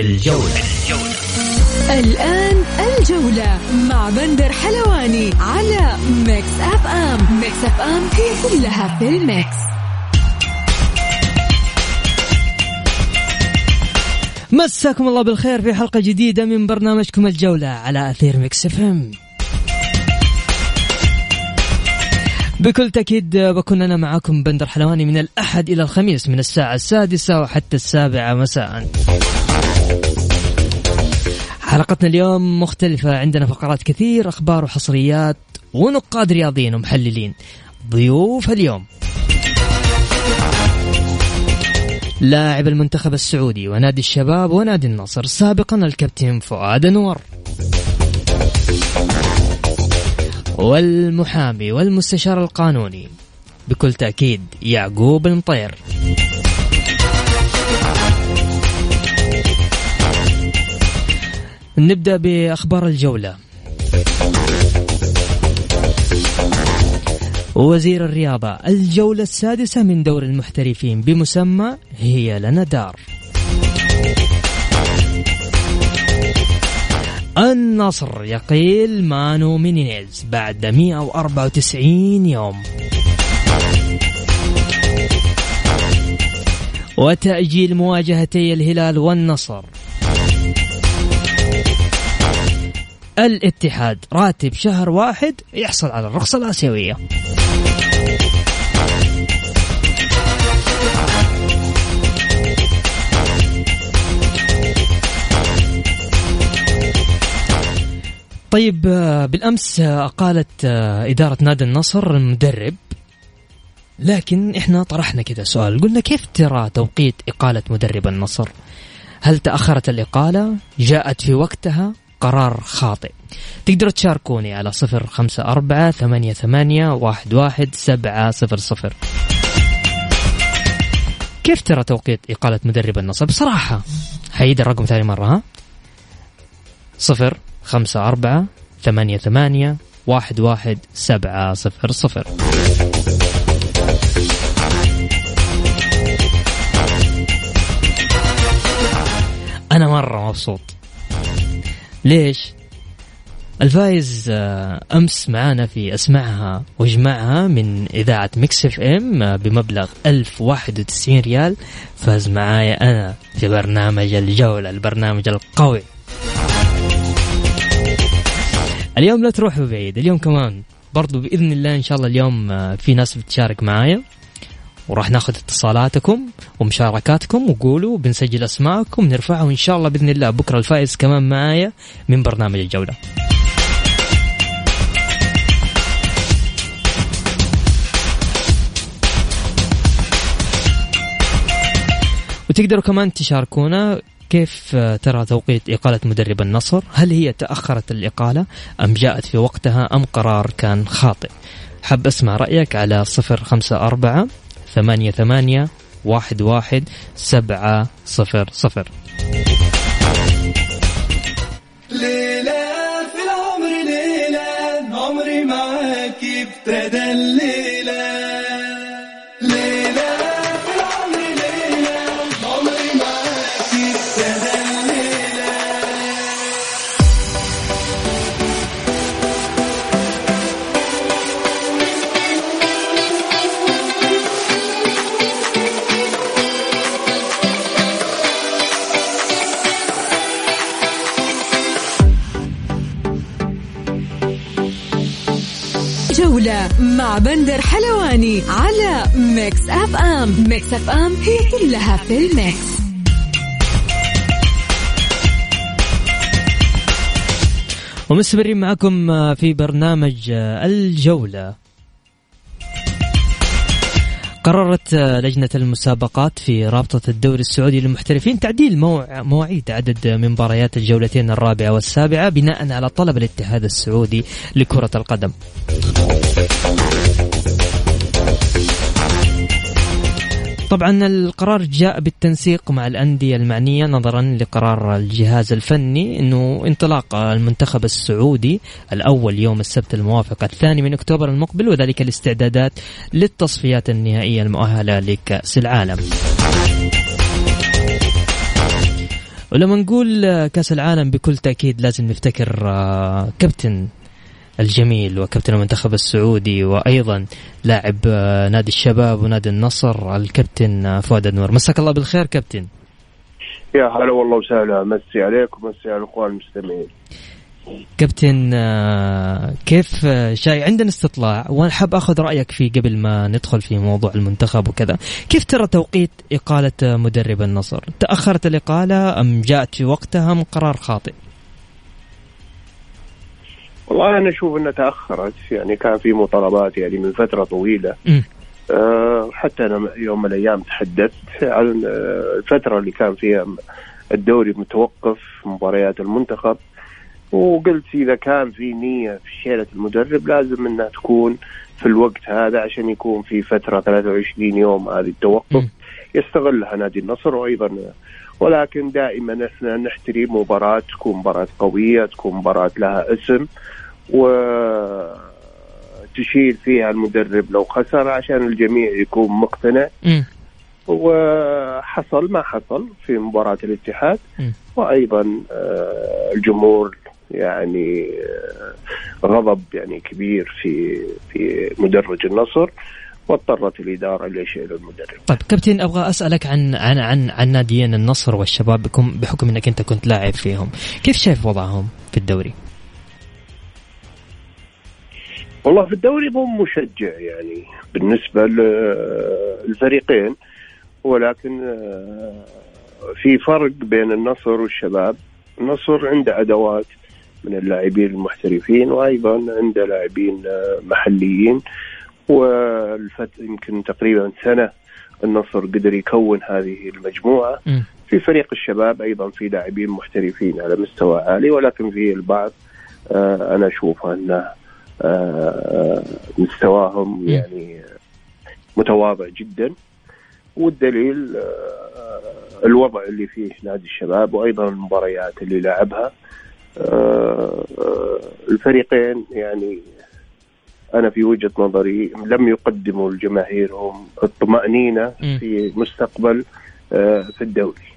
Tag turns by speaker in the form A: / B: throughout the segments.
A: الجولة.
B: الآن الجولة مع بندر حلواني على Mix FM Mix FM هي كلها في ال mix.
A: مساكم الله بالخير في حلقة جديدة من برنامجكم الجولة على أثير Mix FM بكل تأكيد بكون أنا معاكم بندر حلواني من الأحد إلى الخميس من الساعة السادسة وحتى السابعة مساءً. حلقتنا اليوم مختلفة. عندنا فقرات كثير أخبار وحصريات ونقاد رياضيين ومحللين. ضيوف اليوم. لاعب المنتخب السعودي ونادي الشباب ونادي النصر سابقا الكابتن فؤاد انور والمحامي والمستشار القانوني بكل تأكيد يعقوب المطير. نبدأ بأخبار الجولة. وزير الرياضة الجولة السادسة من دوري المحترفين بمسمى هي لنا دار. النصر يقيل مانو مينيز بعد 194 يوم. وتأجيل مواجهتي الهلال والنصر. الاتحاد. راتب شهر واحد يحصل على الرخصة الآسيوية. طيب بالأمس أقالت إدارة نادي النصر المدرب لكن إحنا طرحنا كذا سؤال. قلنا كيف ترى توقيت إقالة مدرب النصر؟ هل تأخرت الإقالة؟ جاءت في وقتها؟ قرار خاطئ. تقدروا تشاركوني على صفر خمسة أربعة ثمانية ثمانية واحد واحد سبعة صفر صفر. كيف ترى توقيت إقالة مدرب النصر بصراحة حيد الرقم ثاني مرة ها؟ صفر خمسة أربعة ثمانية ثمانية واحد واحد سبعة صفر صفر. أنا مرة مبسوط. ليش؟ الفايز آه، أمس معانا في اسمعها واجمعها من إذاعة Mix FM آه، بمبلغ 1091 ريال. فاز معايا أنا في برنامج الجولة البرنامج القوي. اليوم لا تروحوا بعيد اليوم كمان. برضو بإذن الله إن شاء الله اليوم آه، في ناس بتشارك معايا. وراح ناخذ اتصالاتكم ومشاركاتكم وقولوا بنسجل أسماءكم نرفعها وإن شاء الله بإذن الله بكرة الفائز كمان معايا من برنامج الجولة. وتقدروا كمان تشاركونا كيف ترى توقيت إقالة مدرب النصر؟ هل هي تأخرت الإقالة أم جاءت في وقتها أم قرار كان خاطئ؟ حاب أسمع رأيك على صفر خمسة أربعة ثمانية ثمانية واحد واحد سبعة صفر صفر.
B: مع بندر حلواني على Mix FM. Mix FM هي كلها في ال mix.
A: ومستمرين معكم في برنامج الجولة. قررت لجنة المسابقات في رابطة الدوري السعودي للمحترفين تعديل مواعيد عدد من مباريات الجولتين الرابعة والسابعة بناء على طلب الاتحاد السعودي لكرة القدم. طبعا القرار جاء بالتنسيق مع الأندية المعنية نظرا لقرار الجهاز الفني أنه انطلاق المنتخب السعودي الأول يوم السبت الموافق الثاني من أكتوبر المقبل وذلك الاستعدادات للتصفيات النهائية المؤهلة لكأس العالم. ولما نقول كأس العالم بكل تأكيد لازم نفتكر آه، كابتن الجميل وكابتن المنتخب السعودي وأيضا لاعب آه، نادي الشباب ونادي النصر الكابتن آه، فؤاد النور مساك الله بالخير كابتن.
C: يا هلا والله وسهلا. مسي عليك ومسي على الأخوان المستمعين.
A: كابتن آه، كيف شاي؟ عندنا استطلاع. وأنا حاب أخذ رأيك فيه قبل ما ندخل في موضوع المنتخب وكذا. كيف ترى توقيت إقالة مدرب النصر؟ تأخرت الإقالة أم جاءت في وقتها أم قرار خاطئ؟
C: والله أنا أشوف انها تأخرت. يعني كان في مطالبات يعني من فترة طويلة. أه حتى أنا يوم من الأيام تحدثت عن آه، الفترة اللي كان فيها الدوري متوقف مباريات المنتخب. وقلت إذا كان في نية في شيلة المدرب لازم إنها تكون في الوقت هذا عشان يكون في فترة 23 يوم هذه التوقف. يستغلها نادي النصر وأيضا ولكن دائما إحنا نحترم مباراة تكون مباراة قوية تكون مباراة لها اسم وتشيل فيها المدرب لو خسر عشان الجميع يكون مقتنع م. وحصل ما حصل في مباراة الاتحاد م. وأيضا آه، الجمهور يعني آه، غضب يعني كبير في في مدرج النصر واضطرت الإدارة لشيل المدرب.
A: طيب كابتن أبغى أسألك عن عن عن عن ناديين النصر والشباب بكم بحكم إنك أنت كنت لاعب فيهم، كيف شايف وضعهم في الدوري؟
C: والله في الدوري مو مشجع يعني بالنسبة للفريقين ولكن آه، في فرق بين النصر والشباب النصر عنده أدوات من اللاعبين المحترفين وأيضا عنده لاعبين آه، محليين والفت يمكن تقريبا سنة النصر قدر يكون هذه المجموعة في فريق الشباب أيضا في لاعبين محترفين على مستوى عالي ولكن في البعض آه، أنا أشوف أنه آه، مستواهم يعني متواضع جدا. والدليل آه، الوضع اللي فيه نادي الشباب وأيضا المباريات اللي لعبها. الفريقين يعني أنا في وجهة نظري لم يقدموا لجماهيرهم الطمأنينة في مستقبل في الدوري.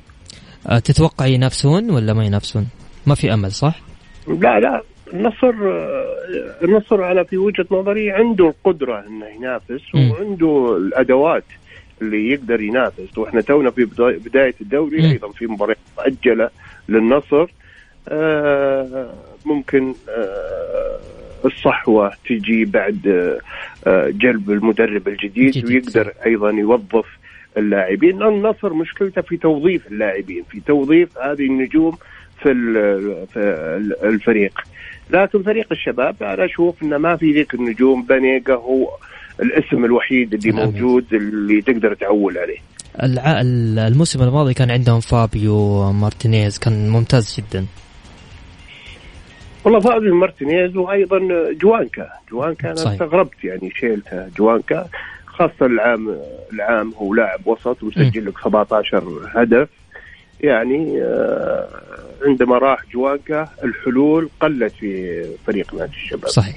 A: تتوقع ينافسون ولا ما ينافسون؟ ما في أمل صح؟
C: لا لا النصر النصر أنا في وجهة نظري عنده القدرة إنه ينافس وعنده الأدوات اللي يقدر ينافس. وإحنا تونا في بداية الدوري أيضا في مباريات مؤجلة للنصر آه، ممكن آه، الصحوة تجي بعد آه، جلب المدرب الجديد ويقدر أيضا يوظف اللاعبين. النصر مشكلته في توظيف اللاعبين في توظيف هذه النجوم في الفريق. لكن فريق الشباب أنا أشوف إنه ما في ذيك النجوم بانيغا هو الاسم الوحيد اللي نعم. موجود اللي تقدر تعول عليه.
A: الع... الموسم الماضي كان عندهم فابيو مارتينيز كان ممتاز جدا.
C: والله فابيو مارتينيز وأيضا جوانكا. جوانكا أنا صحيح. استغربت يعني شيلته جوانكا خاصة العام العام هو لاعب وسط وسجل لك 17 هدف. يعني آه، عندما راح جوانكا الحلول قلت في فريق نادي الشباب.
A: صحيح.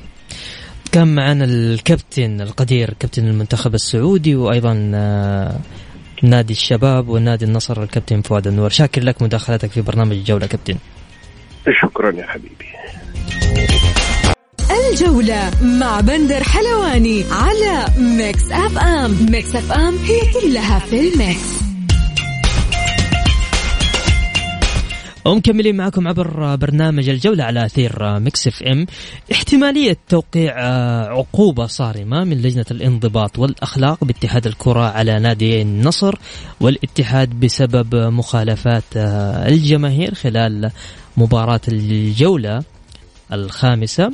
A: كان معنا الكابتن القدير كابتن المنتخب السعودي وأيضا آه، نادي الشباب ونادي النصر الكابتن فؤاد النور شاكر لك مداخلتك في برنامج الجولة كابتن.
C: شكرا يا حبيبي.
B: الجولة مع بندر حلواني على Mix FM. Mix FM هي كلها في ال mix.
A: ومكملين معكم عبر برنامج الجولة على أثير Mix FM. احتمالية توقيع آه، عقوبة صارمة من لجنة الانضباط والأخلاق باتحاد الكرة على نادي النصر والاتحاد بسبب مخالفات آه، الجماهير خلال مباراة الجولة الخامسة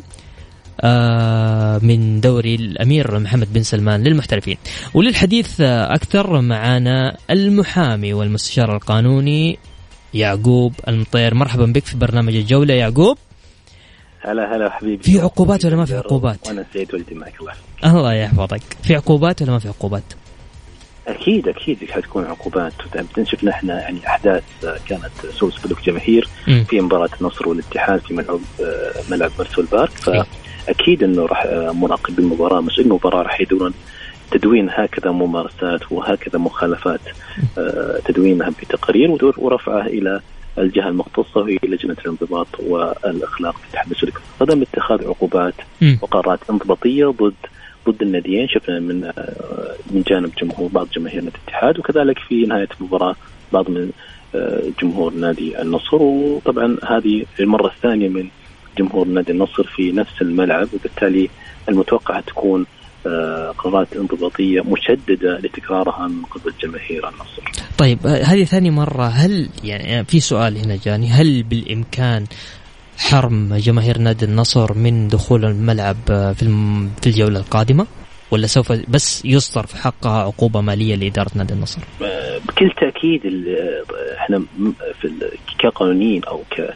A: آه، من دوري الأمير محمد بن سلمان للمحترفين. وللحديث أكثر معنا المحامي والمستشار القانوني يعقوب المطير. مرحبا بك في برنامج الجولة. يعقوب؟
D: هلا هلا حبيبي.
A: في عقوبات ولا ما في عقوبات؟
D: وأنا سعيد ولدي معك الله
A: الله يحفظك. في عقوبات ولا ما في عقوبات؟
D: أكيد أكيد حتكون عقوبات. شفنا إحنا يعني أحداث كانت سوء سلوك جماهير. في مباراة النصر والاتحاد في ملعب آه، ملعب مرسول بارك.
A: إيه.
D: فأكيد إنه راح آه، مراقبي المباراه مسؤولين المباراه راح يدورون تدوين هكذا ممارسات وهكذا مخالفات آه، تدوينها بتقارير ودور- ورفعها إلى الجهة المختصة وهي لجنة الانضباط والأخلاق في اتحاد سلوك القدم اتخاذ عقوبات. وقرارات انضباطية ضد ضد الناديين شفنا من آه، من جانب جمهور بعض جماهير نادي الاتحاد وكذلك في نهاية المباراة بعض من آه، جمهور نادي النصر وطبعا هذه المرة الثانية من جمهور نادي النصر في نفس الملعب وبالتالي المتوقع تكون قرارات انضباطية مشددة لتكرارها من قبل جماهير النصر.
A: طيب آه، هذه ثاني مرة هل يعني في سؤال هنا جاني هل بالإمكان حرم جماهير نادي النصر من دخول الملعب آه، في في الجولة القادمة ولا سوف بس يصدر في حقها عقوبة مالية لإدارة نادي النصر؟
D: آه، بكل تأكيد إحنا في كقانونيين أو ك آه،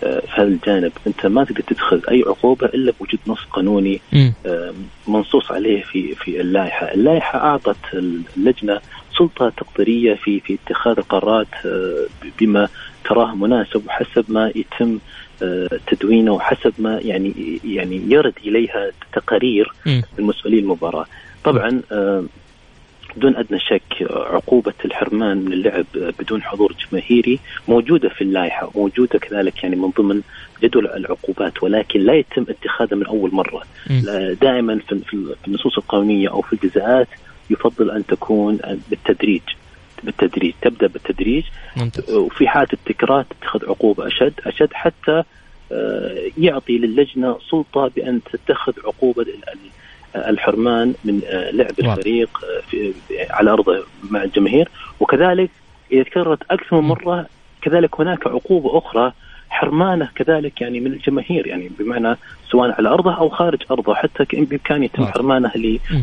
D: في هذا الجانب أنت ما تقدر تدخل أي عقوبة إلا بوجود نص قانوني. آه، منصوص عليه في في اللائحة، اللائحة أعطت اللجنة سلطة تقديرية في في اتخاذ القرارات آه، بما تراه مناسب وحسب ما يتم آه، تدوينه وحسب ما يعني يعني يرد إليها تقارير. المسؤولين المباراة. طبعا بدون أدنى شك عقوبة الحرمان من اللعب بدون حضور جماهيري موجودة في اللائحة وموجوده كذلك يعني من ضمن جدول العقوبات ولكن لا يتم اتخاذها من
A: أول
D: مرة. دائما في النصوص القانونية أو في الجزاءات يفضل أن تكون بالتدريج بالتدريج تبدأ بالتدريج.
A: ممتاز.
D: وفي حالة التكرار تتخذ عقوبة أشد أشد حتى آه، يعطي للجنة سلطة بأن تتخذ عقوبة الحرمان من آه، لعب. الفريق آه، في على ارضه مع الجماهير وكذلك إذا تكررت أكثر من مرة كذلك هناك عقوبه أخرى حرمانه كذلك يعني من الجماهير يعني بمعنى سواء على أرضه أو خارج أرضه حتى كإن بامكانه يتم. حرمانه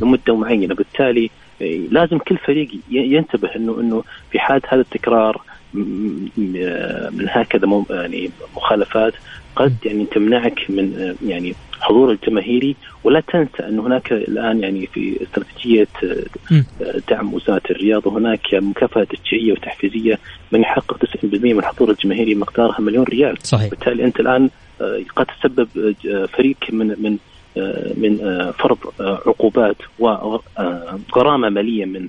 D: لمدة معينة بالتالي آه، لازم كل فريق ينتبه إنه إنه في حال هذا التكرار من هكذا يعني مخالفات قد يعني تمنعك من يعني حضور الجماهيري. ولا تنسى أن هناك الآن يعني في استراتيجية دعم وزارة الرياضة هناك مكافاه تشجيعية وتحفيزية من يحقق 90% من الحضور الجماهيري مقدارها مليون ريال.
A: صحيح.
D: بالتالي أنت الآن آه، قد تسبب آه، فريق من من آه، من فرض عقوبات وغرامه مالية من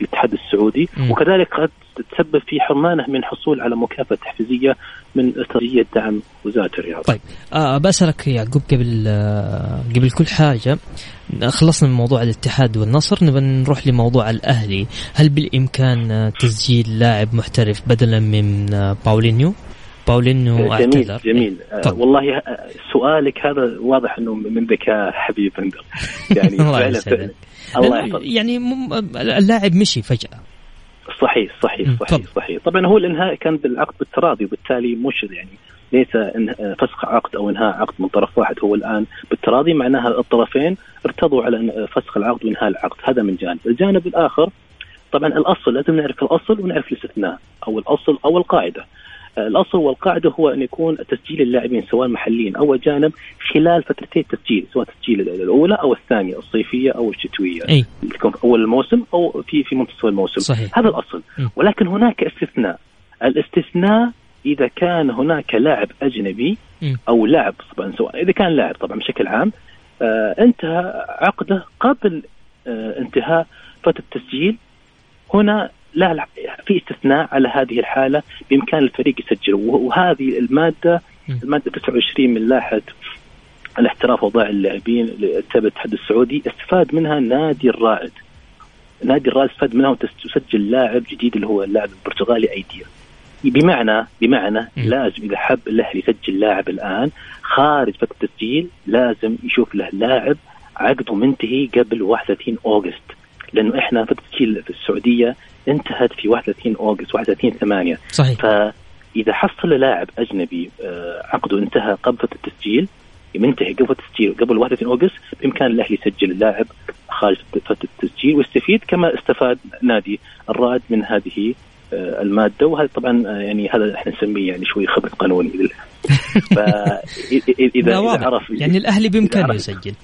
D: الاتحاد السعودي. وكذلك قد تتسبب في حرمانه من حصول على مكافاه تحفيزيه من استراتيجيه دعم وزارة الرياضة.
A: طيب آه بسألك يعقوب قبل آه قبل كل حاجة خلصنا من موضوع الاتحاد والنصر نبى نروح لموضوع الأهلي. هل بالإمكان آه، تسجيل لاعب محترف بدلا من آه باولينيو؟ باولينيو
D: جميل
A: اعتذر.
D: جميل. آه،
A: طب.
D: والله سؤالك هذا واضح إنه من ذكاء حبيب بندر يعني
A: الله
D: فعلا الله
A: يعني اللاعب مشي فجأة.
D: صحيح صحيح صحيح
A: تفضل.
D: صحيح. طبعا هو الإنهاء كان بالعقد بالتراضي وبالتالي مش يعني ليس فسخ عقد أو إنهاء عقد من طرف واحد. هو الآن بالتراضي معناها الطرفين ارتضوا على فسخ العقد وإنهاء العقد. هذا من جانب. الجانب الآخر طبعا الأصل لازم نعرف الأصل ونعرف الاستثناء أو الأصل أو القاعدة. الأصل والقاعدة هو أن يكون تسجيل اللاعبين سواء محليين أو أجانب خلال فترتي التسجيل سواء التسجيل الأولى أو الثانية الصيفية
A: أو
D: الشتوية في أول الموسم أو في في منتصف الموسم
A: صحيح.
D: هذا الأصل
A: م.
D: ولكن هناك استثناء الاستثناء إذا كان هناك لاعب أجنبي
A: م.
D: أو لاعب طبعا سواء إذا كان لاعب طبعا بشكل عام آه انتهى عقده قبل آه انتهاء فترة التسجيل هنا لا لا في استثناء على هذه الحالة بإمكان الفريق يسجله وهذه
A: المادة.
D: المادة 29 من لائحه الاحتراف وضع اللاعبين لتابع الاتحاد السعودي استفاد منها نادي الرائد نادي الرائد استفاد منها وتسجل لاعب جديد اللي هو اللاعب البرتغالي أيديا بمعنى بمعنى. لازم إذا حب الأهلي يسجل لاعب الآن خارج فترة التسجيل لازم يشوف له لاعب عقده منتهي قبل 31 أوغست لأنه إحنا فتره التسجيل في السعودية انتهت في 31 أوغست 31 8
A: صحيح.
D: فإذا حصل لاعب أجنبي آه، عقده انتهى قبل فتره التسجيل منتهي قبل التسجيل قبل 31 أوغست بإمكان الأهلي يسجل اللاعب خارج فترة التسجيل ويستفيد كما استفاد نادي الرائد من هذه آه، المادة. وهذا طبعا آه، يعني هذا إحنا نسميه يعني شوي خبر قانوني.
A: فاذا عرف يعني الأهلي بإمكانه يسجل.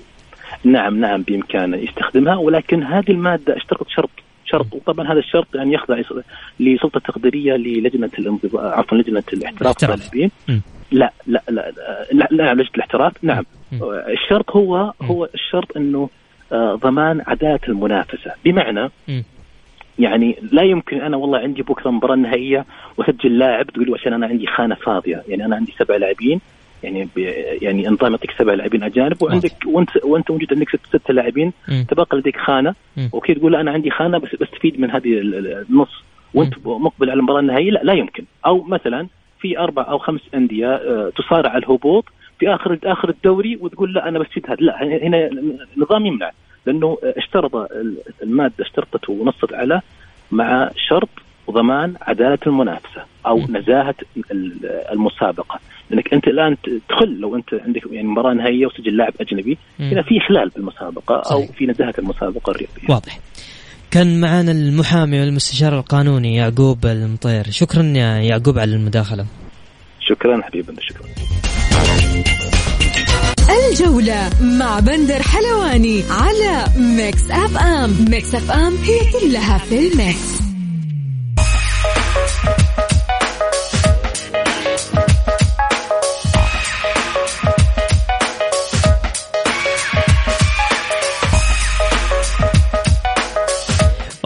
D: نعم نعم بإمكانه يستخدمها ولكن هذه المادة اشترطت شرط شرط. وطبعا هذا الشرط يعني يخضع لسلطة تقديرية للجنة الانضباط عفوا لجنة الاحتراف اللاعبين لا لا لا لا, لا لجنة الاحتراف نعم. الشرط هو هو الشرط إنه آه، ضمان عدالة المنافسة. بمعنى يعني لا يمكن أنا والله عندي بكرة مباراة نهائية وأسجل لاعب تقول عشان أنا عندي خانة فاضية. يعني أنا عندي سبع لاعبين يعني يعني النظام يعطيك سبع لاعبين أجانب وعندك وانت وأنت موجود عندك ست ست لاعبين تبقى لديك خانة. أوكي تقول أنا عندي خانة بس بستفيد من هذه النص. وأنت مقبل على المباراة النهائية؟ لا لا يمكن. أو مثلا في أربع أو خمس أندية آه، تصارع الهبوط في اخر آخر الدوري وتقول لا أنا بستفيد هذا. لا هنا النظام يمنع. لأنه اشترط المادة اشترطت ونصت على مع شرط وضمان عدالة المنافسة أو نزاهة المسابقة. لأنك أنت الآن تخل لو أنت عندك يعني مباراة نهائية وسجل لاعب أجنبي هنا في خلال بالمسابقه أو في نزاهة المسابقة الرياضية.
A: واضح. كان معنا المحامي والمستشار القانوني يعقوب المطير. شكرا يا يعقوب على المداخلة.
D: شكرا حبيبنا شكرا.
B: الجولة مع بندر حلواني على Mix FM. Mix FM هي كلها في ال mix.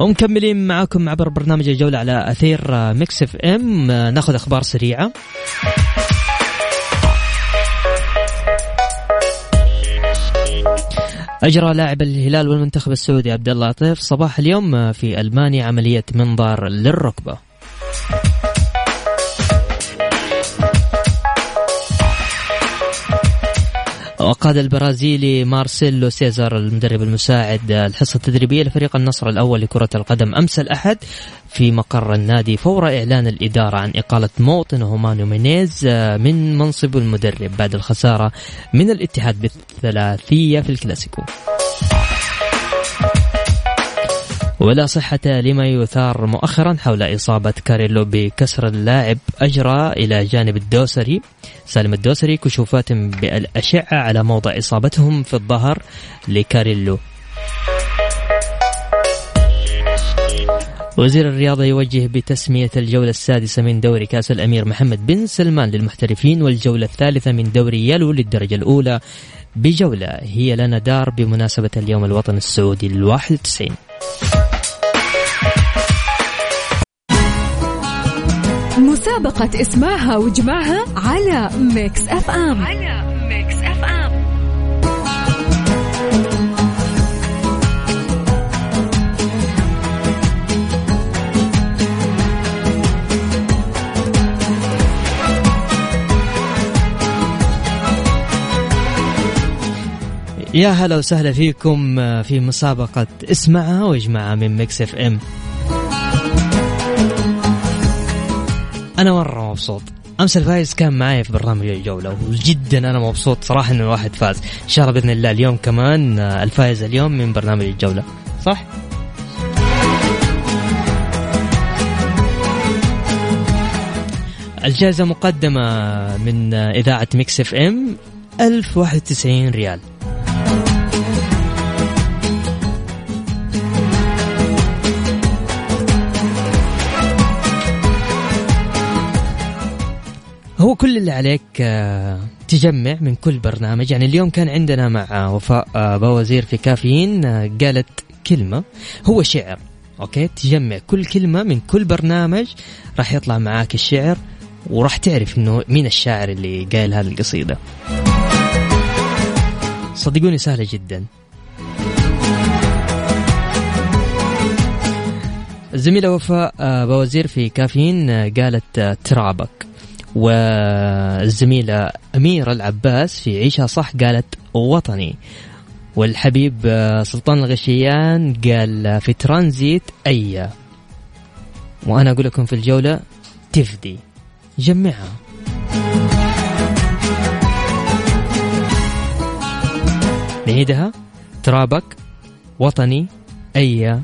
A: ومكملين معاكم عبر برنامج الجولة على أثير Mix FM. ناخذ أخبار سريعة. أجرى لاعب الهلال والمنتخب السعودي عبد الله عطيف صباح اليوم في ألمانيا عملية منظار للركبة. وقاد البرازيلي مارسيلو سيزار المدرب المساعد الحصة التدريبية لفريق النصر الأول لكرة القدم. أمس الأحد في مقر النادي فور إعلان الإدارة عن إقالة موطنه مانو مينيز من منصب المدرب بعد الخسارة من الاتحاد بالثلاثية في الكلاسيكو. ولا صحة لما يثار مؤخرا حول إصابة كاريلو بكسر اللاعب أجرى إلى جانب الدوسري. سالم الدوسري كشوفات بالأشعة على موضع إصابتهم في الظهر لكاريلو. وزير الرياضة يوجه بتسمية الجولة السادسة من دوري كأس الأمير محمد بن سلمان للمحترفين والجولة الثالثة من دوري Yelo للدرجة الأولى بجولة. هي لنا دار بمناسبة اليوم الوطني السعودي الواحد 91
B: مسابقة اسمعها واجمعها على Mix FM. على Mix FM.
A: يا هلا وسهلا فيكم في مسابقة اسمعها واجمعها من Mix FM. أنا مرة مبسوط. أمس الفايز كان معي في برنامج الجوله وجدا أنا مبسوط صراحة إنه الواحد فاز. إن شاء الله بإذن الله اليوم كمان آه، الفايز اليوم من برنامج الجولة. صح؟ الجائزة مقدمة من آه، إذاعة Mix FM 1091 ريال. هو كل اللي عليك آه، تجمع من كل برنامج. يعني اليوم كان عندنا مع وفاء آه، بوزير في كافيين آه، قالت كلمة هو شعر. Okay؟ تجمع كل كلمة من كل برنامج راح يطلع معاك الشعر وراح تعرف إنه مين الشاعر اللي قايل هذه القصيدة. صدقوني سهلة جدا. الزميلة وفاء بوزير في كافيين قالت ترابك. والزميلة أميرة العباس في عيشها صح قالت وطني. والحبيب آه، سلطان الغشيان قال في ترانزيت أي. وأنا أقول لكم في الجولة تفدي جمعها نعيدها. ترابك وطني أي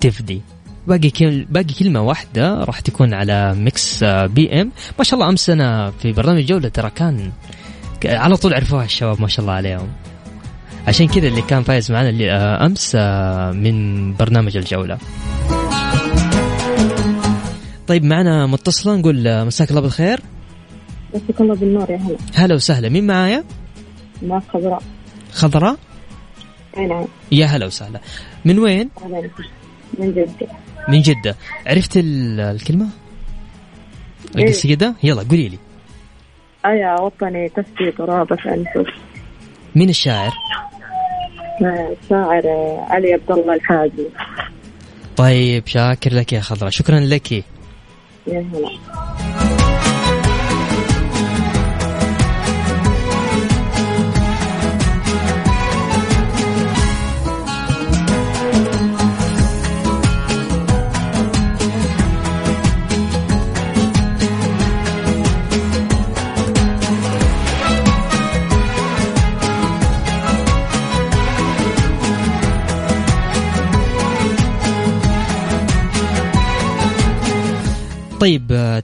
A: تفدي. باقي كل باقي كلمة واحدة راح تكون على Mix آه، PM. ما شاء الله أمس أنا في برنامج جولة ترى كان على طول عرفوها الشباب ما شاء الله عليهم. عشان كذا اللي كان فايز معنا اللي آه، أمس آه، من برنامج الجولة. طيب معنا متصلة نقول مساك الله بالخير.
E: مساك الله بالنور يا هلا.
A: هلا وسهلا. مين معايا؟
E: معك خضراء.
A: خضراء؟
E: أي نعم.
A: يا هلا وسهلا. من وين؟
E: من جدة.
A: من جدة عرفت ال- الكلمة؟
E: إيه.
A: القصيدة؟ يلا قولي لي
E: أيا وطني تفدي ترابك أنفس
A: مين الشاعر؟
E: الشاعر علي عبد الله الحاجي
A: طيب شاكر لك يا خضراء شكرا لك
E: يا هلا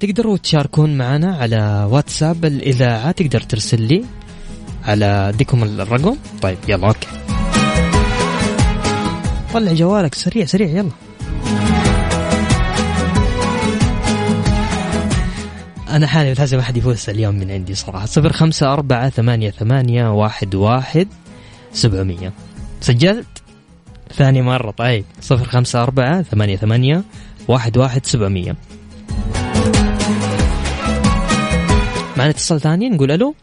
A: تقدروا تشاركون معنا على واتساب الإذاعة تقدر ترسل لي على اديكم الرقم. طيب يلا أوكي. طلع جوالك سريع سريع يلا. أنا حالي لازم أحد يفوز اليوم من عندي صراحة. صفر خمسة أربعة ثمانية ثمانية واحد واحد سبعمية. سجلت؟ ثاني مرة طيب. صفر خمسة أربعة ثمانية ثمانية واحد واحد سبعمية. معنا اتصال ثاني نقول ألو؟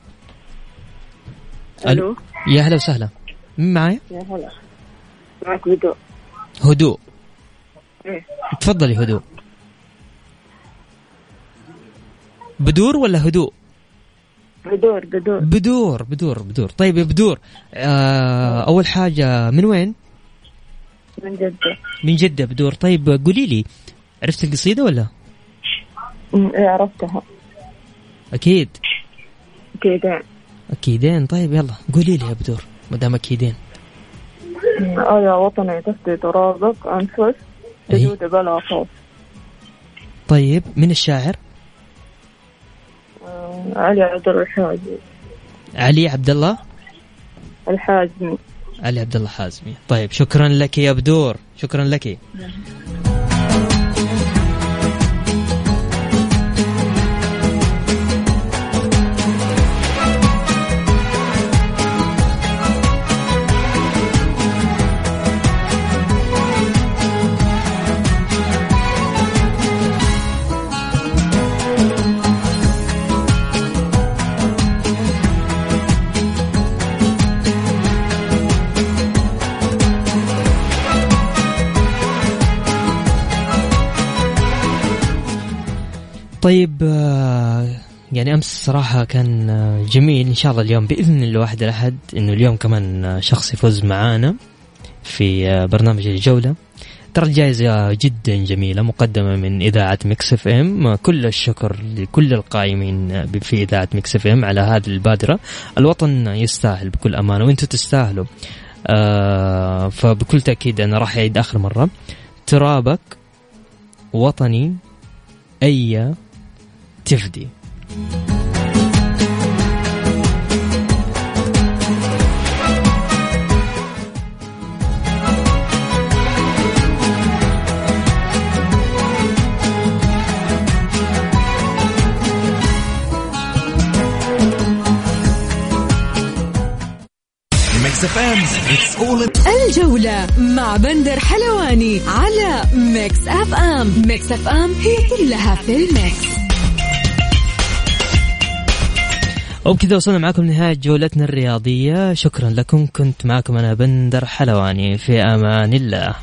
E: ألو.
A: يا هلا وسهلا. مين معايا؟
E: يا هلا. معك بدو
A: هدوء.
E: إيه.
A: تفضلي هدوء. بدور ولا هدوء؟
E: بدور بدور.
A: بدور بدور بدور. طيب يا بدور آه أول حاجة من وين؟
E: من جدة.
A: من جدة بدور. طيب قولي لي عرفت القصيدة ولا؟
E: إيه عرفتها.
A: أكيد.
E: كذا
A: أكيدين طيب يلا قولي لي يا بدور ما دام أكيدين
E: أيا وطني تفدي ترابك أنفس
A: أي.
E: وجود بلا خوف
A: طيب من الشاعر؟
E: آه، علي عبد الله الحاجي.
A: علي عبد الله؟
E: الحاجمي.
A: علي عبد الله حازمي. طيب شكرا لك يا بدور شكرا لك. طيب آه، يعني أمس صراحة كان آه، جميل. إن شاء الله اليوم بإذن الواحد الأحد إنه اليوم كمان آه، شخص يفوز معانا في برنامج الجولة. ترى الجائزة جدا جميلة مقدمة من إذاعة Mix FM. كل الشكر لكل القائمين في إذاعة Mix FM على هذه البادرة. الوطن يستاهل بكل أمانة وأنتم تستاهلوا. فبكل تأكيد أنا راح أعيد آخر مرة. ترابك وطني أي تفدي
B: الجولة مع بندر حلواني على Mix FM Mix FM هي كلها في ال mix.
A: وبكذا وصلنا معكم لنهاية جولتنا الرياضية. شكرا لكم. كنت معكم أنا بندر حلواني. في أمان الله.